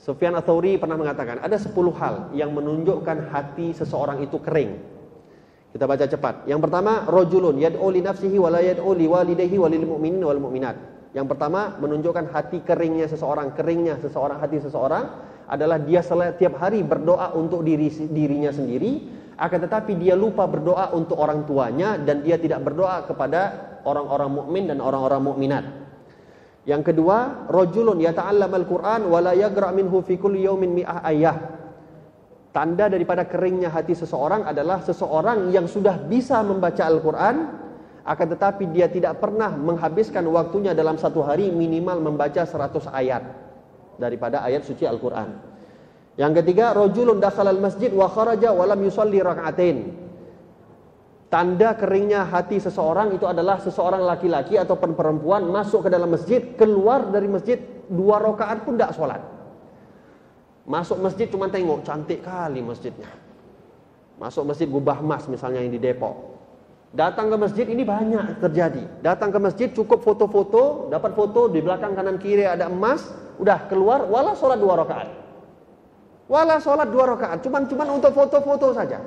Sufyan Atsauri pernah mengatakan ada 10 hal yang menunjukkan hati seseorang itu kering. Kita baca cepat. Yang pertama, rajulun yad'u li nafsihi wa la yad'u li. Yang pertama, menunjukkan hati keringnya seseorang, keringnya seseorang hati seseorang adalah dia setiap hari berdoa untuk diri dirinya sendiri, akan tetapi dia lupa berdoa untuk orang tuanya dan dia tidak berdoa kepada orang-orang mukmin dan orang-orang mukminat. Yang kedua, rajulun yata'allamal Qur'an wa la yagra' minhu fi kulli yawmin mi'ah ayah. Tanda daripada keringnya hati seseorang adalah seseorang yang sudah bisa membaca Al-Quran, akan tetapi dia tidak pernah menghabiskan waktunya dalam satu hari minimal membaca 100 ayat daripada ayat suci Al-Quran. Yang ketiga, rojulun dakhalal masjid wa kharaja wa lam yusalli raka'atain. Tanda keringnya hati seseorang itu adalah seseorang laki-laki atau perempuan masuk ke dalam masjid, keluar dari masjid dua rakaat pun tidak sholat. Masuk masjid cuma tengok cantik kali masjidnya. Masuk masjid Gubah Mas misalnya yang di Depok. Datang ke masjid ini banyak terjadi. Datang ke masjid cukup foto-foto, dapat foto di belakang kanan kiri ada emas, udah keluar wala sholat dua rakaat. Wala sholat dua rakaat, cuman cuman untuk foto-foto saja.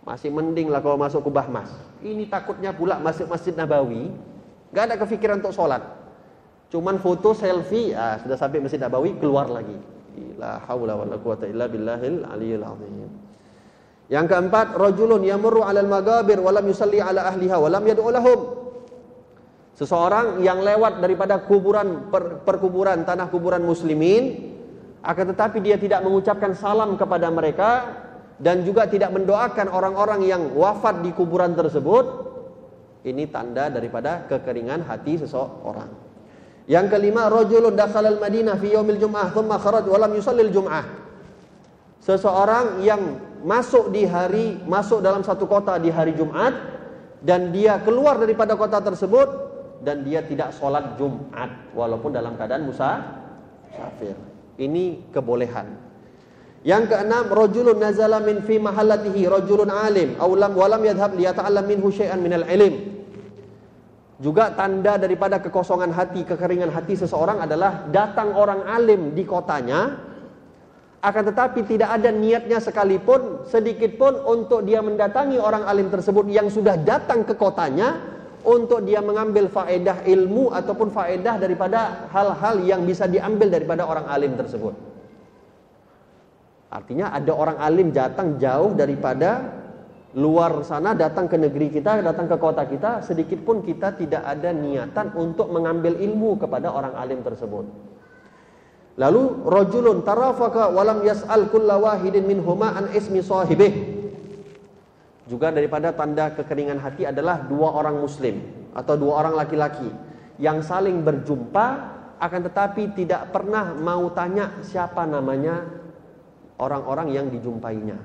Masih mending lah kalau masuk kubah mas. Ini takutnya pula masuk masjid Nabawi, nggak ada kepikiran untuk sholat. Cuman foto selfie, ah, sudah sampai masjid Nabawi keluar lagi. La haula wala quwata illa billahil. Yang keempat, rajulun yamurru 'alal magabir wa lam yusalli 'ala ahliha wa lam yad'u. Seseorang yang lewat daripada kuburan per, perkuburan tanah kuburan muslimin akan tetapi dia tidak mengucapkan salam kepada mereka dan juga tidak mendoakan orang-orang yang wafat di kuburan tersebut. Ini tanda daripada kekeringan hati seseorang. Yang kelima rajulun dakhalal madinah fi yaumil jum'ah thumma kharaj wa lam yusallil jum'ah. Seseorang yang masuk di hari masuk dalam satu kota di hari Jumat dan dia keluar daripada kota tersebut dan dia tidak sholat Jumat walaupun dalam keadaan musa musafir. Ini kebolehan yang keenam, rajulun nazala min fi mahallatihi rajulun alim aw lam wa lam yadhhab liyata'allam minhu syai'an minal ilm. Juga tanda daripada kekosongan hati, kekeringan hati seseorang adalah datang orang alim di kotanya akan tetapi tidak ada niatnya sekalipun sedikit pun untuk dia mendatangi orang alim tersebut yang sudah datang ke kotanya untuk dia mengambil faedah ilmu ataupun faedah daripada hal-hal yang bisa diambil daripada orang alim tersebut. Artinya ada orang alim datang jauh daripada luar sana datang ke negeri kita, datang ke kota kita, sedikit pun kita tidak ada niatan untuk mengambil ilmu kepada orang alim tersebut. Lalu rajulun tarafaka walam yas'al kulla wahidin minhuma an ismi sahibih. Juga daripada tanda kekeringan hati adalah dua orang muslim atau dua orang laki-laki yang saling berjumpa akan tetapi tidak pernah mau tanya siapa namanya orang-orang yang dijumpainya.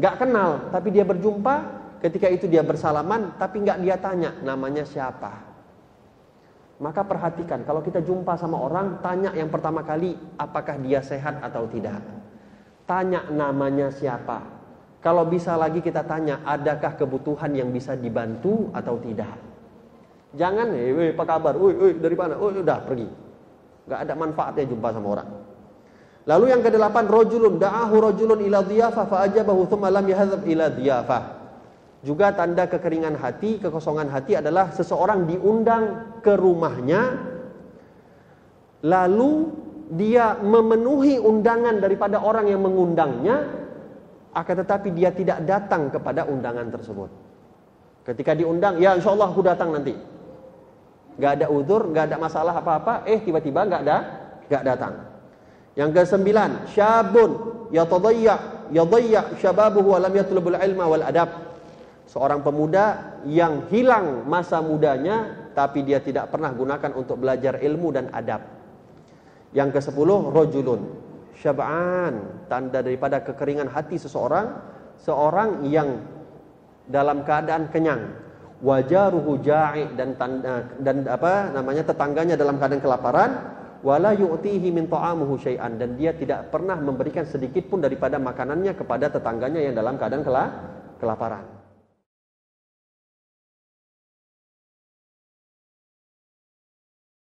Gak kenal, tapi dia berjumpa, ketika itu dia bersalaman, tapi gak dia tanya namanya siapa. Maka perhatikan, kalau kita jumpa sama orang, tanya yang pertama kali, apakah dia sehat atau tidak. Tanya namanya siapa. Kalau bisa lagi kita tanya, adakah kebutuhan yang bisa dibantu atau tidak. Jangan, eh, apa kabar? Woi, dari mana? Oh, udah pergi. Gak ada manfaatnya jumpa sama orang. Lalu yang kedelapan rojulun da'ahu rojulun ila dhiyafah fa ajabahu thumma lam yahdzab ila dhiyafah. Juga tanda kekeringan hati, kekosongan hati adalah seseorang diundang ke rumahnya lalu dia memenuhi undangan daripada orang yang mengundangnya akan tetapi dia tidak datang kepada undangan tersebut. Ketika diundang, ya insya Allah aku datang nanti. Gak ada udur, gak ada masalah apa-apa, eh tiba-tiba gak ada, gak datang. Yang kesembilan, syabun. Yatadayya yadayya syababuhu wa lam yatlubul ilma wal adab. Seorang pemuda yang hilang masa mudanya tapi dia tidak pernah gunakan untuk belajar ilmu dan adab. Yang kesepuluh, rojulun. Syab'an, tanda daripada kekeringan hati seseorang, seorang yang dalam keadaan kenyang, wajaruhu ja'i dan tanda, dan apa namanya tetangganya dalam keadaan kelaparan, wala yu'tihi min ta'amuhu syai'an dan dia tidak pernah memberikan sedikit pun daripada makanannya kepada tetangganya yang dalam keadaan kelaparan.